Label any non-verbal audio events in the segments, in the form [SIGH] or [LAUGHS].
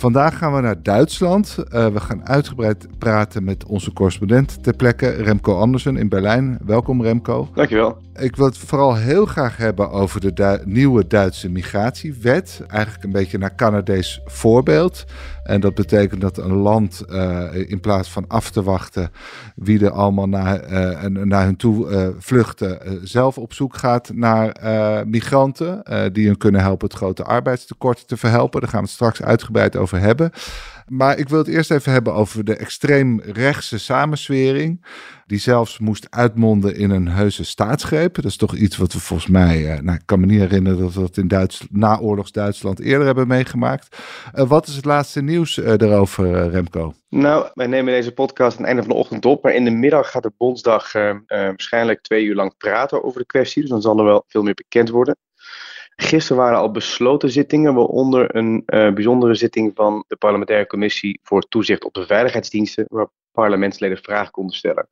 Vandaag gaan we naar Duitsland. Uh, we gaan uitgebreid praten met onze correspondent ter plekke, Remco Andersen in Berlijn. Welkom Remco. Dankjewel. Ik wil het vooral heel graag hebben over de Du nieuwe Duitse migratiewet. Eigenlijk een beetje naar Canadees voorbeeld. En dat betekent dat een land uh, in plaats van af te wachten wie er allemaal naar, uh, naar hun toe uh, vluchten, zelf op zoek gaat naar migranten die hun kunnen helpen het grote arbeidstekort te verhelpen. Daar gaan we het straks uitgebreid over hebben. Maar ik wil het eerst even hebben over de extreemrechtse samenswering. Die zelfs moest uitmonden in een heuse staatsgreep. Dat is toch iets wat we volgens mij, uh, nou, ik kan me niet herinneren dat we dat in Duits, naoorlogs Duitsland eerder hebben meegemaakt. Uh, wat is het laatste nieuws daarover, Remco? Nou, wij nemen deze podcast aan het einde van de ochtend op. Maar in de middag gaat de Bondsdag waarschijnlijk twee uur lang praten over de kwestie. Dus dan zal er wel veel meer bekend worden. Gisteren waren al besloten zittingen, waaronder een bijzondere zitting van de parlementaire commissie voor toezicht op de veiligheidsdiensten, waar parlementsleden vragen konden stellen.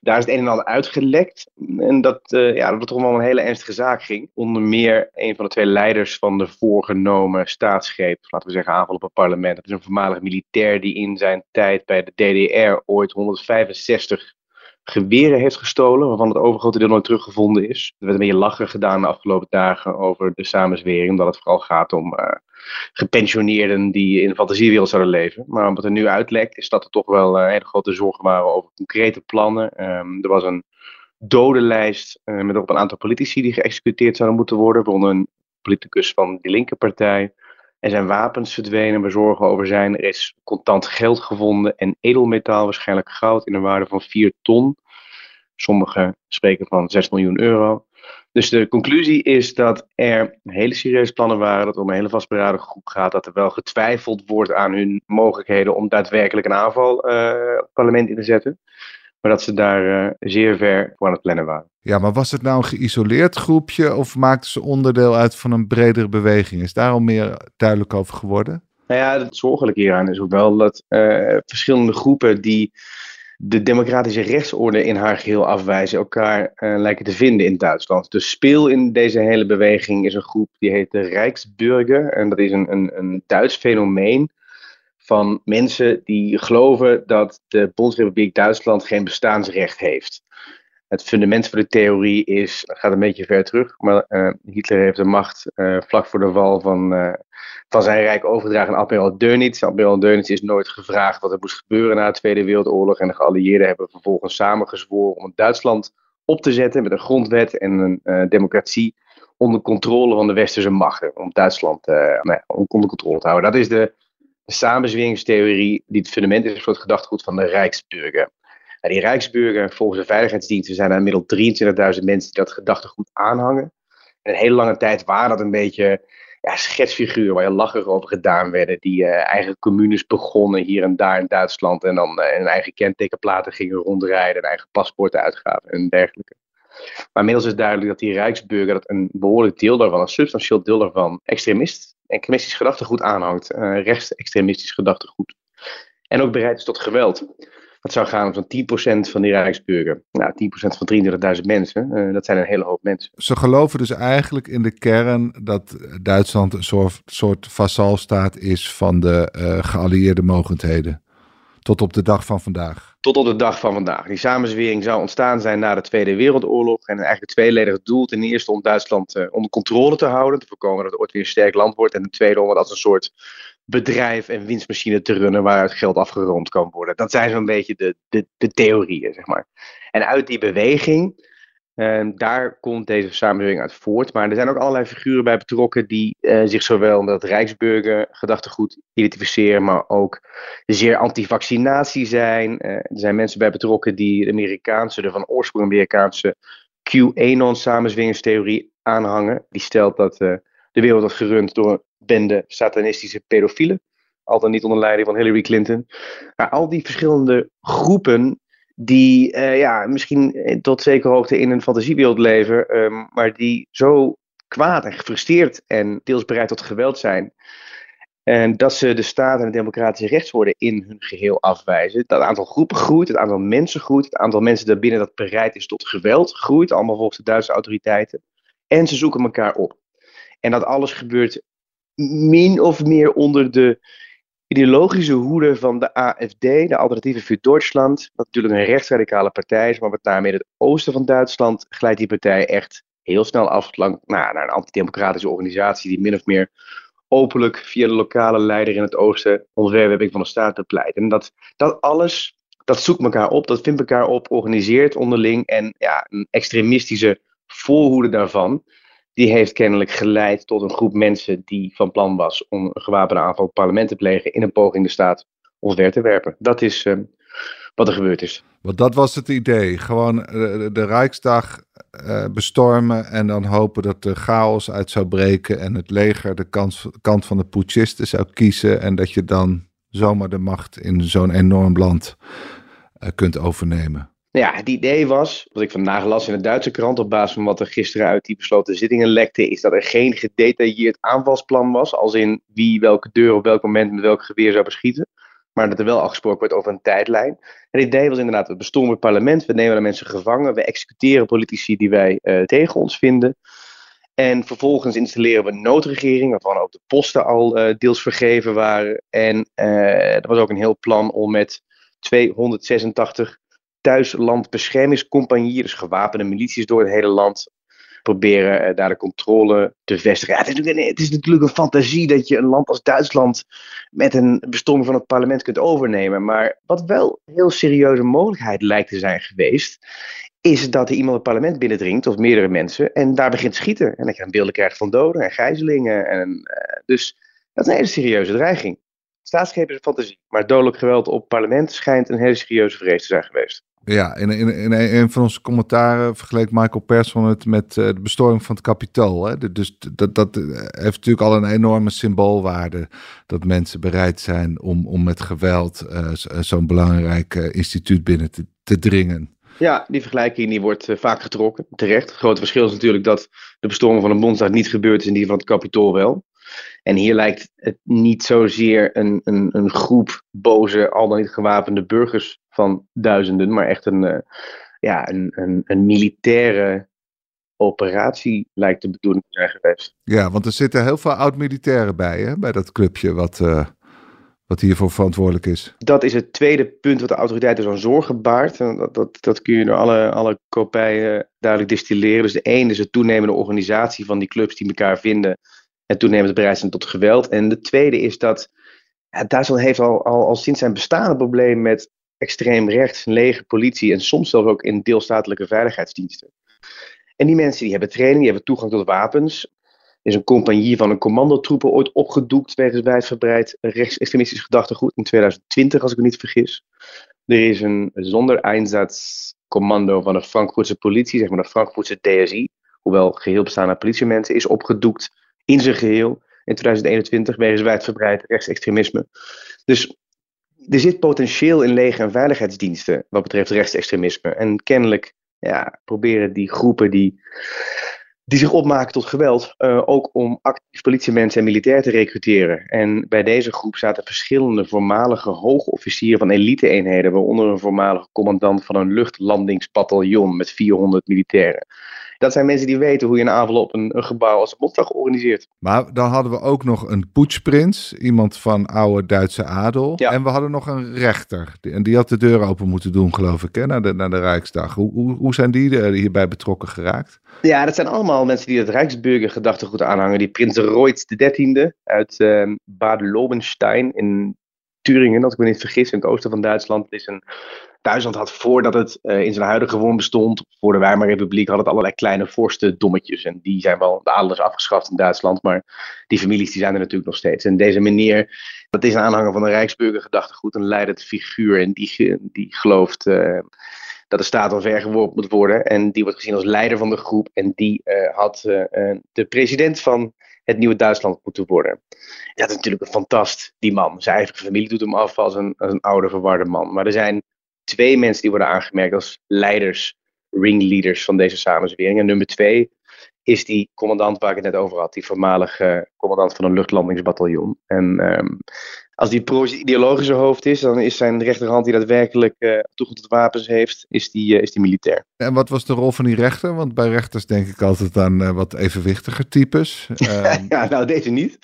Daar is het een en ander uitgelekt en dat, uh, ja, dat toch wel een hele ernstige zaak ging. Onder meer een van de twee leiders van de voorgenomen staatsgreep, laten we zeggen aanval op het parlement. Dat is een voormalig militair die in zijn tijd bij de DDR ooit 165 geweren heeft gestolen, waarvan het overgrote deel nooit teruggevonden is. Er werd een beetje lachen gedaan de afgelopen dagen over de samenzwering, omdat het vooral gaat om uh, gepensioneerden die in de fantasiewereld zouden leven. Maar wat er nu uitlekt, is dat er toch wel uh, hele grote zorgen waren over concrete plannen. Um, er was een dodenlijst uh, met ook een aantal politici die geëxecuteerd zouden moeten worden, waaronder een politicus van de linkerpartij. Er zijn wapens verdwenen waar zorgen over zijn. Er is contant geld gevonden en edelmetaal, waarschijnlijk goud, in een waarde van 4 ton. Sommigen spreken van 6 miljoen euro. Dus de conclusie is dat er hele serieuze plannen waren, dat het om een hele vastberaden groep gaat, dat er wel getwijfeld wordt aan hun mogelijkheden om daadwerkelijk een aanval uh, op het parlement in te zetten. Maar dat ze daar uh, zeer ver voor aan het plannen waren. Ja, maar was het nou een geïsoleerd groepje of maakten ze onderdeel uit van een bredere beweging? Is daar al meer duidelijk over geworden? Nou ja, het zorgelijke hieraan is ook wel dat uh, verschillende groepen die de democratische rechtsorde in haar geheel afwijzen, elkaar uh, lijken te vinden in Duitsland. De speel in deze hele beweging is een groep die heet de Rijksburger. En dat is een, een, een Duits fenomeen van mensen die geloven dat de Bondsrepubliek Duitsland geen bestaansrecht heeft. Het fundament voor de theorie is, gaat een beetje ver terug, maar uh, Hitler heeft de macht uh, vlak voor de val van, uh, van zijn rijk overgedragen aan Admiral Dönitz. Admiral Dönitz is nooit gevraagd wat er moest gebeuren na de Tweede Wereldoorlog en de geallieerden hebben vervolgens samengezworen om Duitsland op te zetten met een grondwet en een democratie onder controle van de westerse machten. Om Duitsland nou onder controle te houden. Dat is de samenzweringstheorie die het fundament is voor het gedachtegoed van de Rijksburger. En die Rijksburger, volgens de veiligheidsdiensten, zijn er inmiddels 23.000 mensen die dat gedachtegoed aanhangen. En een hele lange tijd waren dat een beetje ja, schetsfiguren waar je lacherig over gedaan werden. Die uh, eigen communes begonnen hier en daar in Duitsland. En dan uh, hun eigen kentekenplaten gingen rondrijden. En eigen paspoorten uitgaven en dergelijke. Maar inmiddels is duidelijk dat die Rijksburger, dat een behoorlijk deel daarvan, een substantieel deel daarvan, extremist extremistisch gedachtegoed aanhangt, uh, rechtsextremistisch gedachtegoed. En ook bereid is tot geweld. Dat zou gaan om zo'n 10% van die Rijksburger. Nou, 10% van 23.000 mensen, uh, dat zijn een hele hoop mensen. Ze geloven dus eigenlijk in de kern dat Duitsland een soort, soort vassalstaat is van de uh, geallieerde mogendheden. Tot op de dag van vandaag. Tot op de dag van vandaag. Die samenzwering zou ontstaan zijn na de Tweede Wereldoorlog. En eigenlijk het tweeledig doel. Ten eerste om Duitsland uh, onder controle te houden. Te voorkomen dat het ooit weer een sterk land wordt. En ten tweede om het als een soort bedrijf en winstmachine te runnen. Waaruit geld afgeroomd kan worden. Dat zijn zo'n beetje de, de, de theorieën, zeg maar. En uit die beweging Uh, daar komt deze samenwerking uit voort. Maar er zijn ook allerlei figuren bij betrokken die uh, zich zowel met het Rijksburger gedachtegoed identificeren, maar ook zeer anti-vaccinatie zijn. Uh, er zijn mensen bij betrokken die de Amerikaanse, de van oorsprong Amerikaanse QAnon-samenzweringstheorie aanhangen. Die stelt dat de wereld wordt gerund door een bende satanistische pedofielen. Altijd niet onder leiding van Hillary Clinton. Maar al die verschillende groepen die uh, ja, misschien tot zekere hoogte in een fantasiewereld leven, um, maar die zo kwaad en gefrustreerd en deels bereid tot geweld zijn. En dat ze de staat en de democratische rechtsorde in hun geheel afwijzen. Dat aantal groepen groeit, het aantal mensen groeit, het aantal mensen daarbinnen dat bereid is tot geweld groeit, allemaal volgens de Duitse autoriteiten. En ze zoeken elkaar op. En dat alles gebeurt min of meer onder de ideologische hoede van de AFD, de Alternatieve voor Duitsland. Wat natuurlijk een rechtsradicale partij is, maar met name in het oosten van Duitsland glijdt die partij echt heel snel af lang, nou, naar een antidemocratische organisatie die min of meer openlijk via de lokale leider in het oosten ontwerping van de staat bepleit. En dat, dat alles, dat zoekt elkaar op, dat vindt elkaar op, organiseert onderling. En ja, een extremistische voorhoede daarvan, die heeft kennelijk geleid tot een groep mensen die van plan was om een gewapende aanval op het parlement te plegen in een poging de staat omver te werpen. Dat is uh, wat er gebeurd is. Want dat was het idee. Gewoon de, de Rijksdag uh, bestormen en dan hopen dat de chaos uit zou breken en het leger de kant, van de putschisten zou kiezen en dat je dan zomaar de macht in zo'n enorm land uh, kunt overnemen. Ja, het idee was, wat ik vandaag las in de Duitse krant op basis van wat er gisteren uit die besloten zittingen lekte, is dat er geen gedetailleerd aanvalsplan was, als in wie welke deur op welk moment met welk geweer zou beschieten maar dat er wel afgesproken wordt over een tijdlijn. Het idee was inderdaad, we bestormen het parlement, we nemen de mensen gevangen, we executeren politici die wij uh, tegen ons vinden. En vervolgens installeren we een noodregering, waarvan ook de posten al uh, deels vergeven waren. En uh, er was ook een heel plan om met 286 thuislandbeschermingscompagnieën, dus gewapende milities door het hele land, proberen uh, daar de controle te vestigen. Het, is natuurlijk, het, is natuurlijk, een fantasie dat je een land als Duitsland met een bestorming van het parlement kunt overnemen. Maar wat wel een heel serieuze mogelijkheid lijkt te zijn geweest, is dat er iemand het parlement binnendringt, of meerdere mensen, en daar begint te schieten. En dat je een beelden krijgt van doden en gijzelingen. En, uh, dus dat is een hele serieuze dreiging. Staatsgreep is een fantasie, maar dodelijk geweld op parlement schijnt een hele serieuze vrees te zijn geweest. Ja, in, in, in een van onze commentaren vergeleek Michael Persson het met uh, de bestorming van het kapitool. Hè? Dus dat, dat heeft natuurlijk al een enorme symboolwaarde. Dat mensen bereid zijn om, om met geweld uh, zo'n belangrijk instituut binnen te, dringen. Ja, die vergelijking die wordt vaak getrokken, terecht. Het grote verschil is natuurlijk dat de bestorming van een bondsdag niet gebeurd is en die van het kapitool wel. En hier lijkt het niet zozeer een, een, een groep boze, al dan niet gewapende burgers van duizenden, maar echt een, uh, ja, een, een, een militaire operatie lijkt de bedoeling te zijn geweest. Ja, want er zitten heel veel oud-militairen bij, hè, bij dat clubje wat, uh, wat hiervoor verantwoordelijk is. Dat is het tweede punt wat de autoriteiten zo'n zorgen baart. Dat, dat, dat kun je door alle, alle kopijen duidelijk distilleren. Dus de een is de toenemende organisatie van die clubs die elkaar vinden en toenemend bereid zijn tot geweld. En de tweede is dat ja, Duitsland heeft al, al, al sinds zijn bestaan een probleem met extreem rechts, leger, politie en soms zelfs ook in deelstatelijke veiligheidsdiensten. En die mensen die hebben training, die hebben toegang tot wapens. Er is een compagnie van een commandotroepen ooit opgedoekt wegens wijdverbreid rechtsextremistisch gedachtegoed in 2020, als ik me niet vergis. Er is een zondereinsatzcommando van de Frankfurtse politie, zeg maar de Frankfurtse DSI, hoewel geheel bestaande politiemensen, is opgedoekt in zijn geheel in 2021 wegens wijdverbreid rechtsextremisme. Dus er zit potentieel in leger- en veiligheidsdiensten wat betreft rechtsextremisme. En kennelijk ja, proberen die groepen die, die zich opmaken tot geweld uh, ook om actief politiemensen en militair te recruteren. En bij deze groep zaten verschillende voormalige hoogofficieren van elite-eenheden, waaronder een voormalige commandant van een luchtlandingsbataljon met 400 militairen dat zijn mensen die weten hoe je een aanval op een, een gebouw als een Bondsdag organiseert. Maar dan hadden we ook nog een poetsprins, iemand van oude Duitse adel. Ja. En we hadden nog een rechter. En die had de deur open moeten doen, geloof ik, hè, naar, de, naar de Rijksdag. Hoe, hoe, hoe zijn die er hierbij betrokken geraakt? Ja, dat zijn allemaal mensen die het Rijksburger gedachtegoed aanhangen. Die prins Royds XIII uit uh, Bad-Lobenstein in Turingen, als ik me niet vergis, in het oosten van Duitsland. Is een Duitsland had voordat het uh, in zijn huidige vorm bestond, voor de Weimarrepubliek, had het allerlei kleine vorstendommetjes. En die zijn wel, de adel is afgeschaft in Duitsland, maar die families die zijn er natuurlijk nog steeds. En deze meneer, dat is een aanhanger van de Rijksburger gedachtegoed, een leidend figuur. En die, die gelooft uh, dat de staat geworpen moet worden. En die wordt gezien als leider van de groep. En die uh, had de president van het nieuwe Duitsland moeten worden. Dat is natuurlijk een fantast, die man. Zijn eigen familie doet hem af als een, als een oude, verwarde man. Maar er zijn twee mensen die worden aangemerkt als leiders, ringleaders van deze samenzwering. En nummer twee is die commandant waar ik het net over had, die voormalige commandant van een luchtlandingsbataljon. En ehm, als die pro-ideologische hoofd is, dan is zijn rechterhand die daadwerkelijk uh, toegang tot wapens heeft, is die, uh, is die militair. En wat was de rol van die rechter? Want bij rechters denk ik altijd aan uh, wat evenwichtiger types. Ehm, [LAUGHS] ja, nou deze niet.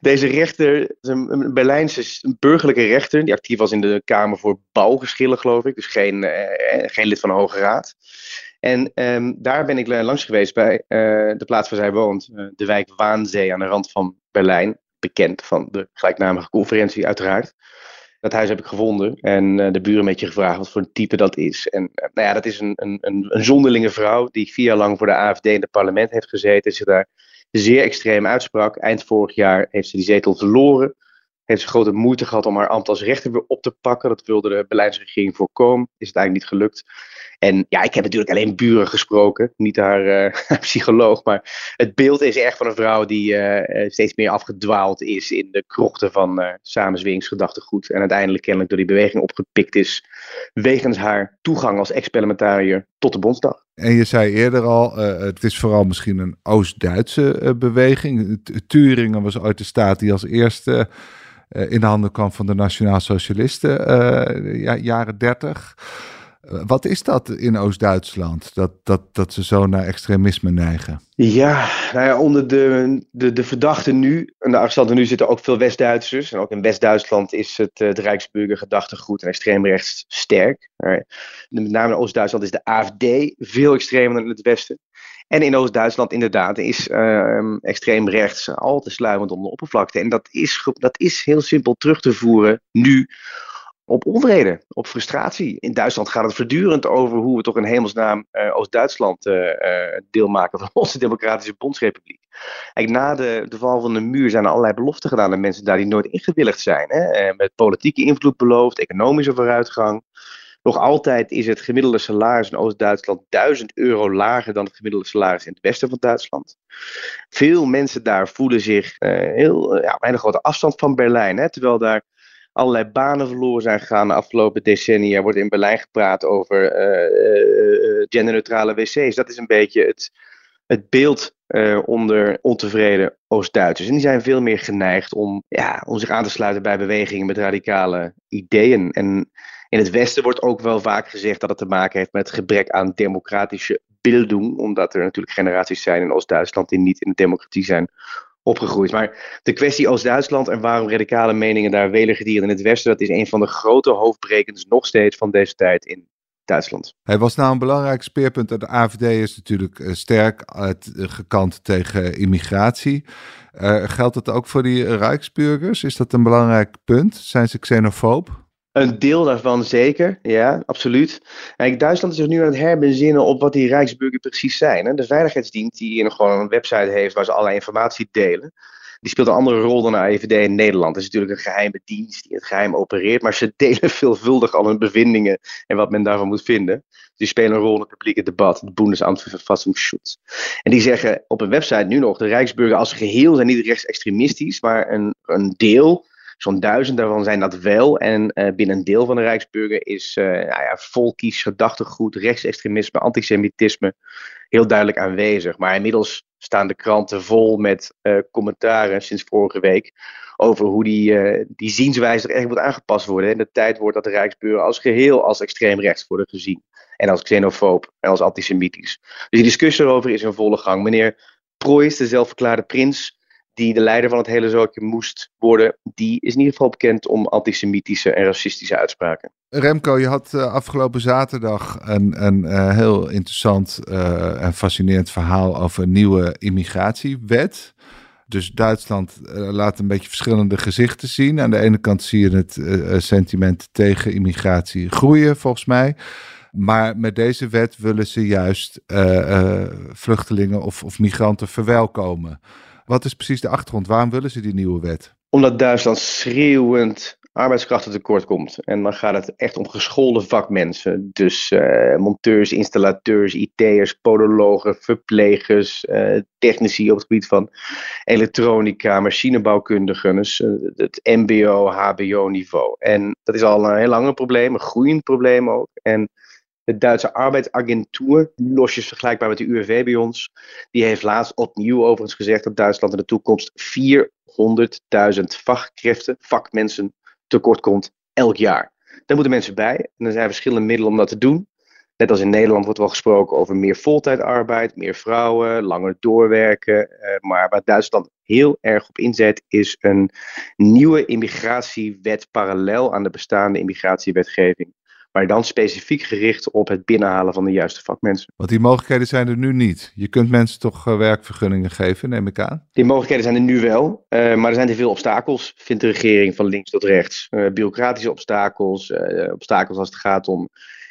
Deze rechter een, een Berlijnse een burgerlijke rechter, die actief was in de Kamer voor Bouwgeschillen, geloof ik. Dus geen, geen lid van de Hoge Raad. En um, daar ben ik langs geweest bij de plaats waar zij woont, de wijk Waanzee aan de rand van Berlijn bekend van de gelijknamige conferentie uiteraard. Dat huis heb ik gevonden en de buren een beetje gevraagd wat voor een type dat is. En nou ja, dat is een, een, een, een zonderlinge vrouw die vier jaar lang voor de AFD in het parlement heeft gezeten. Zich daar zeer extreem uitsprak. Eind vorig jaar heeft ze die zetel verloren. Heeft ze grote moeite gehad om haar ambt als rechter weer op te pakken. Dat wilde de beleidsregering voorkomen. Is het eigenlijk niet gelukt. En ja, ik heb natuurlijk alleen buren gesproken, niet haar uh, [LAUGHS] psycholoog. Maar het beeld is echt van een vrouw die uh, steeds meer afgedwaald is in de krochten van uh, samenzweringsgedachtegoed. En uiteindelijk kennelijk door die beweging opgepikt is. Wegens haar toegang als ex-parlementariër tot de Bondsdag. En je zei eerder al, het is vooral misschien een Oost-Duitse beweging. Turingen was ooit de staat die als eerste in de handen kwam van de Nationaal Socialisten, ja, jaren 30. Wat is dat in Oost-Duitsland, dat, dat, dat ze zo naar extremisme neigen? Ja, nou ja, onder de, de, de verdachten nu, en de arrestanten nu zitten ook veel West-Duitsers. En ook in West-Duitsland is het, het Rijksburger gedachtegoed en extreemrechts sterk. Met name in Oost-Duitsland is de AFD veel extremer dan in het Westen. En in Oost-Duitsland inderdaad is uh, extreem rechts al te sluimend om de oppervlakte. En dat is, dat is heel simpel terug te voeren nu op onvrede, op frustratie. In Duitsland gaat het voortdurend over hoe we toch in hemelsnaam uh, Oost-Duitsland uh, uh, deel maken van [LAUGHS] onze democratische bondsrepubliek. Kijk, na de, de, val van de muur zijn er allerlei beloften gedaan aan mensen daar die nooit ingewilligd zijn. Hè? met politieke invloed beloofd, economische vooruitgang. Nog altijd is het gemiddelde salaris in Oost-Duitsland 1000 euro lager dan het gemiddelde salaris in het westen van Duitsland. Veel mensen daar voelen zich heel ja, een grote afstand van Berlijn. Hè? Terwijl daar allerlei banen verloren zijn gegaan de afgelopen decennia. Wordt in Berlijn gepraat over uh, uh, genderneutrale wc's. Dat is een beetje het, het beeld onder ontevreden Oost-Duitsers. En die zijn veel meer geneigd om, ja, om zich aan te sluiten bij bewegingen met radicale ideeën. En in het Westen wordt ook wel vaak gezegd dat het te maken heeft met gebrek aan democratische bildung. Omdat er natuurlijk generaties zijn in Oost-Duitsland die niet in de democratie zijn opgegroeid. Maar de kwestie Oost-Duitsland en waarom radicale meningen daar welig in het Westen, dat is een van de grote hoofdbrekens nog steeds van deze tijd in Duitsland. Hij was nou een belangrijk speerpunt. De AVD is natuurlijk eh, sterk uit, eh, gekant tegen immigratie. Geldt het ook voor die Rijksburgers? Is dat een belangrijk punt? Zijn ze xenofoob? Een deel daarvan zeker, ja, absoluut. Kijk, Duitsland is zich nu aan het herbezinnen op wat die Rijksburger precies zijn. De veiligheidsdienst die gewoon een website heeft waar ze allerlei informatie delen. Die speelt een andere rol dan de AIVD in Nederland. Het is natuurlijk een geheime dienst die het geheim opereert, maar ze [LAUGHS] delen veelvuldig al hun bevindingen en wat men daarvan moet vinden. Die spelen een rol in het publieke debat, het Bundesamt voor Verfassungsschutz. En die zeggen op een website nu nog, de Rijksburger als geheel zijn niet rechtsextremistisch, maar een, een deel Zo'n duizend daarvan zijn dat wel. En uh, binnen een deel van de Rijksburger is uh, nou ja, volkies gedachtegoed, rechtsextremisme, antisemitisme heel duidelijk aanwezig. Maar inmiddels staan de kranten vol met uh, commentaren sinds vorige week over hoe die, die zienswijze er echt moet aangepast worden. In de tijd wordt dat de Rijksburger als geheel als extreem rechts worden gezien. En als xenofoob en als antisemitisch. Dus die discussie erover is in volle gang. Meneer Preuß, de zelfverklaarde prins, die de leider van het hele zootje moest worden, die is in ieder geval bekend om antisemitische en racistische uitspraken. Remco, je had uh, afgelopen zaterdag een, een uh, heel interessant uh, en fascinerend verhaal over een nieuwe immigratiewet. Dus Duitsland laat een beetje verschillende gezichten zien. Aan de ene kant zie je het sentiment tegen immigratie groeien, volgens mij. Maar met deze wet willen ze juist vluchtelingen of, of migranten verwelkomen. Wat is precies de achtergrond? Waarom willen ze die nieuwe wet? Omdat Duitsland schreeuwend arbeidskrachten tekort komt. En dan gaat het echt om geschoolde vakmensen. Dus uh, monteurs, installateurs, IT'ers, podologen, verplegers, uh, technici op het gebied van elektronica, machinebouwkundigen. Dus uh, het MBO, HBO niveau. En dat is al een heel lang probleem, een groeiend probleem ook. En De Duitse arbeidsagentuur, losjes vergelijkbaar met de UWV bij ons, die heeft laatst opnieuw overigens gezegd dat Duitsland in de toekomst 400.000 vakkrachten, vakmensen tekort komt elk jaar. Daar moeten mensen bij. En er zijn verschillende middelen om dat te doen. Net als in Nederland wordt wel gesproken over meer voltijdarbeid, meer vrouwen, langer doorwerken. Eh, maar waar Duitsland heel erg op inzet, is een nieuwe immigratiewet parallel aan de bestaande immigratiewetgeving. Maar dan specifiek gericht op het binnenhalen van de juiste vakmensen. Want die mogelijkheden zijn er nu niet. Je kunt mensen toch eh, werkvergunningen geven, neem ik aan? Die mogelijkheden zijn er nu wel. Uh, maar er zijn te veel obstakels, vindt de regering van links tot rechts. Uh, bureaucratische obstakels, obstakels als het gaat om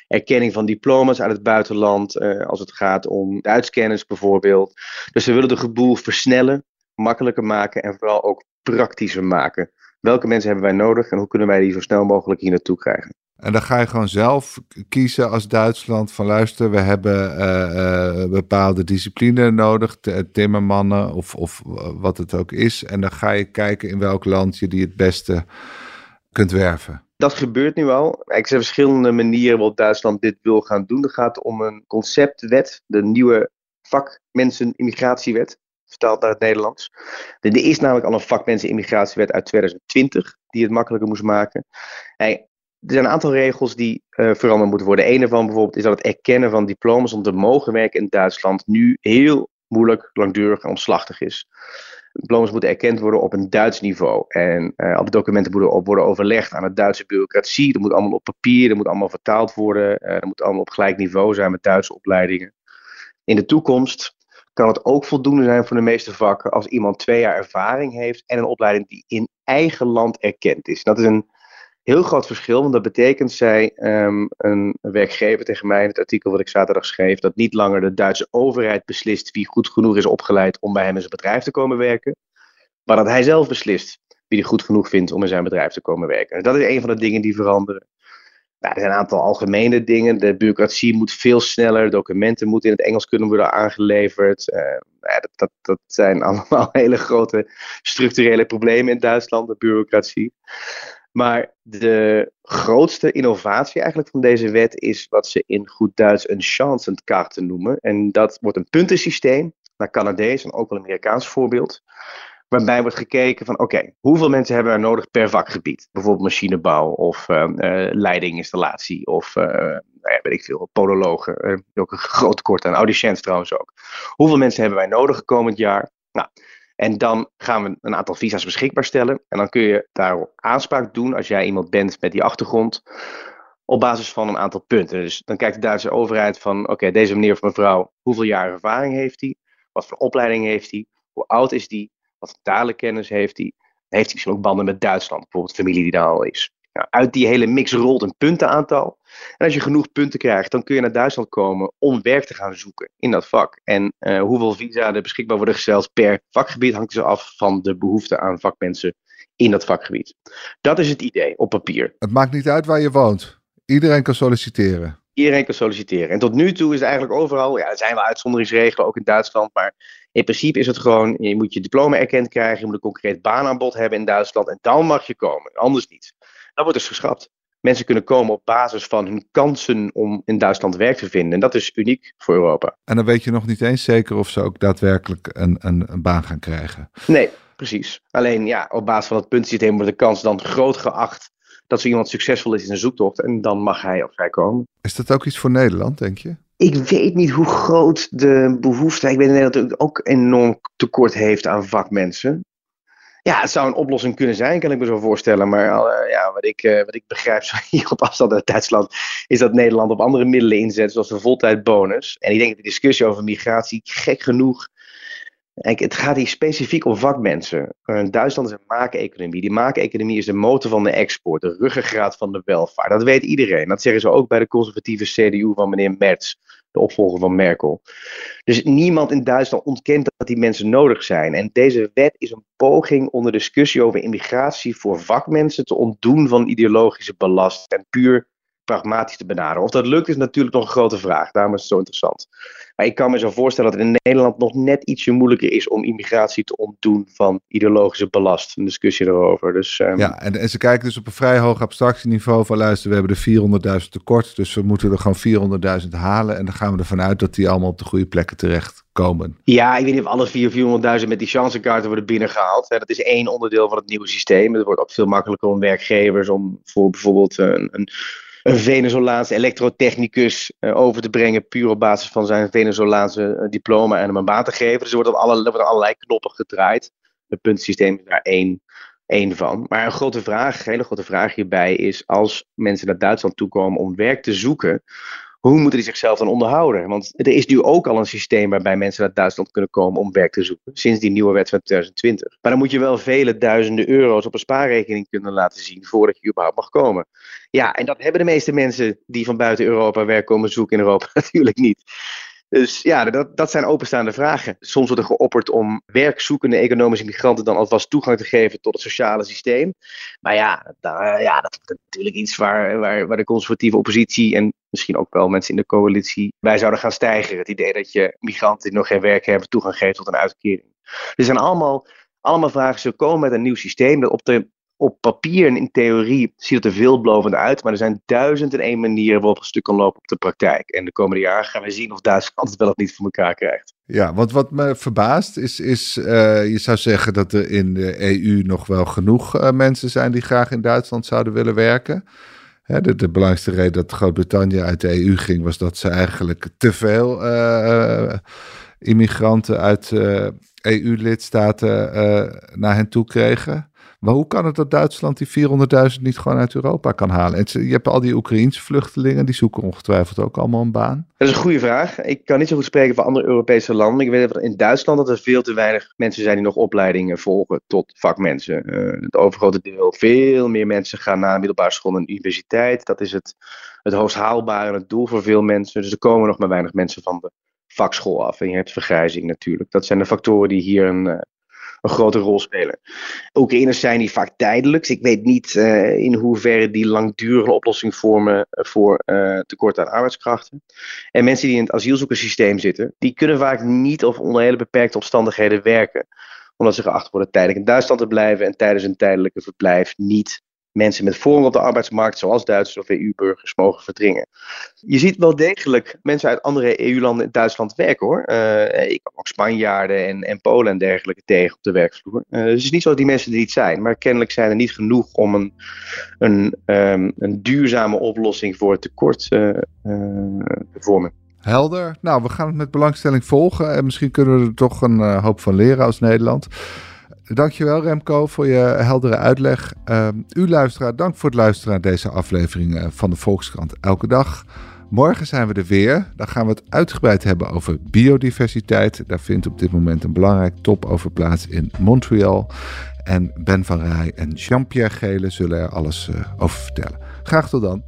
erkenning van diploma's uit het buitenland, als het gaat om Duitskennis bijvoorbeeld. Dus we willen de geboel versnellen, makkelijker maken en vooral ook praktischer maken. Welke mensen hebben wij nodig en hoe kunnen wij die zo snel mogelijk hier naartoe krijgen? En dan ga je gewoon zelf kiezen als Duitsland van luister, we hebben uh, bepaalde discipline nodig, timmermannen of, of wat het ook is. En dan ga je kijken in welk land je die het beste kunt werven. Dat gebeurt nu al. Er zijn verschillende manieren waarop Duitsland dit wil gaan doen. Het gaat om een conceptwet, de nieuwe vakmensen-immigratiewet vertaald naar het Nederlands. Er is namelijk al een vakmensen-immigratiewet uit 2020 die het makkelijker moest maken. Er zijn een aantal regels die uh, veranderd moeten worden. Een ervan bijvoorbeeld is dat het erkennen van diploma's om te mogen werken in Duitsland nu heel moeilijk, langdurig en omslachtig is. Diploma's moeten erkend worden op een Duits niveau. En uh, alle documenten moeten op worden overlegd aan de Duitse bureaucratie. Dat moet allemaal op papier, dat moet allemaal vertaald worden. Uh, dat moet allemaal op gelijk niveau zijn met Duitse opleidingen. In de toekomst kan het ook voldoende zijn voor de meeste vakken als iemand twee jaar ervaring heeft en een opleiding die in eigen land erkend is. Dat is een heel groot verschil, want dat betekent, zei um, een werkgever tegen mij in het artikel wat ik zaterdag schreef, dat niet langer de Duitse overheid beslist wie goed genoeg is opgeleid om bij hem in zijn bedrijf te komen werken, maar dat hij zelf beslist wie hij goed genoeg vindt om in zijn bedrijf te komen werken. En dat is een van de dingen die veranderen. Nou, er zijn een aantal algemene dingen. De bureaucratie moet veel sneller. Documenten moeten in het Engels kunnen worden aangeleverd. Uh, dat, dat, dat, zijn [LAUGHS] allemaal hele grote structurele problemen in Duitsland, de bureaucratie. Maar de grootste innovatie eigenlijk van deze wet is wat ze in goed Duits een chancenkarte noemen. En dat wordt een puntensysteem, naar Canadees en ook wel Amerikaans voorbeeld. Waarbij wordt gekeken van oké, hoeveel mensen hebben we nodig per vakgebied? Bijvoorbeeld machinebouw of uh, uh, leidinginstallatie of uh, nou ja, weet ik veel, podologen. Uh, ook een groot tekort aan trouwens ook. Hoeveel mensen hebben wij nodig komend jaar? Nou, en dan gaan we een aantal visa's beschikbaar stellen. En dan kun je daarop aanspraak doen als jij iemand bent met die achtergrond. Op basis van een aantal punten. Dus dan kijkt de Duitse overheid van: oké, deze meneer of mevrouw, hoeveel jaar ervaring heeft hij? Wat voor opleiding heeft hij? Hoe oud is die? Wat voor talenkennis heeft hij? Heeft hij misschien ook banden met Duitsland, bijvoorbeeld familie die daar al is? Nou, uit die hele mix rolt een puntenaantal. En als je genoeg punten krijgt, dan kun je naar Duitsland komen om werk te gaan zoeken in dat vak. En uh, hoeveel visa er beschikbaar worden gesteld per vakgebied hangt dus af van de behoefte aan vakmensen in dat vakgebied. Dat is het idee op papier. Het maakt niet uit waar je woont. Iedereen kan solliciteren. Iedereen kan solliciteren. En tot nu toe is het eigenlijk overal, ja, er zijn wel uitzonderingsregelen, ook in Duitsland, maar in principe is het gewoon, je moet je diploma erkend krijgen, je moet een concreet baanaanbod hebben in Duitsland en dan mag je komen, anders niet. Dat wordt dus geschrapt. Mensen kunnen komen op basis van hun kansen om in Duitsland werk te vinden. En dat is uniek voor Europa. En dan weet je nog niet eens zeker of ze ook daadwerkelijk een, een, een baan gaan krijgen. Nee, precies. Alleen ja, op basis van het puntsysteem wordt de kans dan groot geacht dat zo iemand succesvol is in zijn zoektocht. En dan mag hij of zij komen. Is dat ook iets voor Nederland, denk je? Ik weet niet hoe groot de behoefte. Ik weet dat Nederland ook enorm tekort heeft aan vakmensen. Ja, het zou een oplossing kunnen zijn, kan ik me zo voorstellen. Maar uh, ja, wat, ik, uh, wat ik begrijp zo [LAUGHS] hier op afstand uit Duitsland, is dat Nederland op andere middelen inzet, zoals de voltijdbonus. En ik denk dat de discussie over migratie, gek genoeg, het gaat hier specifiek om vakmensen. Uh, Duitsland is een maakeconomie. Die maakeconomie is de motor van de export, de ruggengraat van de welvaart. Dat weet iedereen. Dat zeggen ze ook bij de conservatieve CDU van meneer Merz de opvolger van Merkel. Dus niemand in Duitsland ontkent dat die mensen nodig zijn. En deze wet is een poging onder discussie over immigratie voor vakmensen te ontdoen van ideologische ballast en puur pragmatisch te benaderen. Of dat lukt is natuurlijk nog een grote vraag. Daarom is het zo interessant. Maar ik kan me zo voorstellen dat het in Nederland nog net ietsje moeilijker is om immigratie te ontdoen van ideologische belast. Een discussie erover. Dus, um... Ja, en, en, ze kijken dus op een vrij hoog abstractieniveau van luister, we hebben er 400.000 tekort, dus we moeten er gewoon 400.000 halen. En dan gaan we ervan uit dat die allemaal op de goede plekken terechtkomen. Ja, ik weet niet of alle 400.000 met die chancenkaarten worden binnengehaald. Dat is één onderdeel van het nieuwe systeem. Het wordt ook veel makkelijker om werkgevers om voor bijvoorbeeld een, een een Venezolaanse elektrotechnicus uh, over te brengen, puur op basis van zijn Venezolaanse uh, diploma en hem een baan te geven. Dus er worden, alle, worden allerlei knoppen gedraaid. Het puntsysteem is daar één, één van. Maar een grote vraag, een hele grote vraag hierbij is: als mensen naar Duitsland toekomen om werk te zoeken, hoe moeten die zichzelf dan onderhouden? Want er is nu ook al een systeem waarbij mensen naar Duitsland kunnen komen om werk te zoeken. Sinds die nieuwe wet van 2020. Maar dan moet je wel vele duizenden euro's op een spaarrekening kunnen laten zien voordat je überhaupt mag komen. Ja, en dat hebben de meeste mensen die van buiten Europa werk komen zoeken in Europa [LAUGHS] natuurlijk niet. Dus ja, dat, dat zijn openstaande vragen. Soms wordt er geopperd om werkzoekende economische migranten dan alvast toegang te geven tot het sociale systeem. Maar ja, daar, ja dat is natuurlijk iets waar, waar, waar de conservatieve oppositie en misschien ook wel mensen in de coalitie bij zouden gaan stijgen. Het idee dat je migranten die nog geen werk hebben toegang geeft tot een uitkering. Er zijn allemaal, allemaal vragen. Ze komen met een nieuw systeem dat op de op papier en in theorie ziet het er veelbelovend uit, maar er zijn duizend en één manieren waarop een stuk kan lopen op de praktijk. En de komende jaren gaan we zien of Duitsland het wel of niet voor elkaar krijgt. Ja, want wat me verbaast is, is uh, je zou zeggen dat er in de EU nog wel genoeg uh, mensen zijn die graag in Duitsland zouden willen werken. Hè, de, de, belangrijkste reden dat Groot-Brittannië uit de EU ging, was dat ze eigenlijk te veel uh, immigranten uit EU-lidstaten naar hen toe kregen. Maar hoe kan het dat Duitsland die 400.000 niet gewoon uit Europa kan halen? En je hebt al die Oekraïense vluchtelingen, die zoeken ongetwijfeld ook allemaal een baan. Dat is een goede vraag. Ik kan niet zo goed spreken voor andere Europese landen. Ik weet dat in Duitsland dat er veel te weinig mensen zijn die nog opleidingen volgen tot vakmensen. Uh, het overgrote deel, veel meer mensen gaan naar middelbare school en universiteit. Dat is het, het hoogst haalbare en het doel voor veel mensen. Dus er komen nog maar weinig mensen van de vakschool af. En je hebt vergrijzing natuurlijk. Dat zijn de factoren die hier een, eh, een grote rol spelen. Oekraïners zijn die vaak tijdelijks. Ik weet niet uh, in hoeverre die langdurige oplossing vormen eh, voor uh, tekort aan arbeidskrachten. En mensen die in het asielzoekerssysteem zitten, die kunnen vaak niet of onder hele beperkte omstandigheden werken omdat ze geacht worden tijdelijk in Duitsland te blijven en tijdens een tijdelijke verblijf niet mensen met voorrang op de arbeidsmarkt, zoals Duitsers of EU-burgers, mogen verdringen. Je ziet wel degelijk mensen uit andere EU-landen in Duitsland werken hoor. Uh, ik kom ook Spanjaarden en, en Polen en dergelijke tegen op de werkvloer. Uh, dus het is niet zo dat die mensen er niet zijn, maar kennelijk zijn er niet genoeg om een, een, um, een duurzame oplossing voor het tekort uh, te vormen. Helder. Nou, we gaan het met belangstelling volgen en misschien kunnen we er toch een hoop van leren als Nederland. Dankjewel Remco voor je heldere uitleg. Uh, u luisteraar, dank voor het luisteren naar deze aflevering eh, van de Volkskrant Elke Dag. Morgen zijn we er weer. Dan gaan we het uitgebreid hebben over biodiversiteit. Daar vindt op dit moment een belangrijk topover plaats in Montreal. En Ben van Rij en Jean-Pierre Gele zullen er alles uh, over vertellen. Graag tot dan.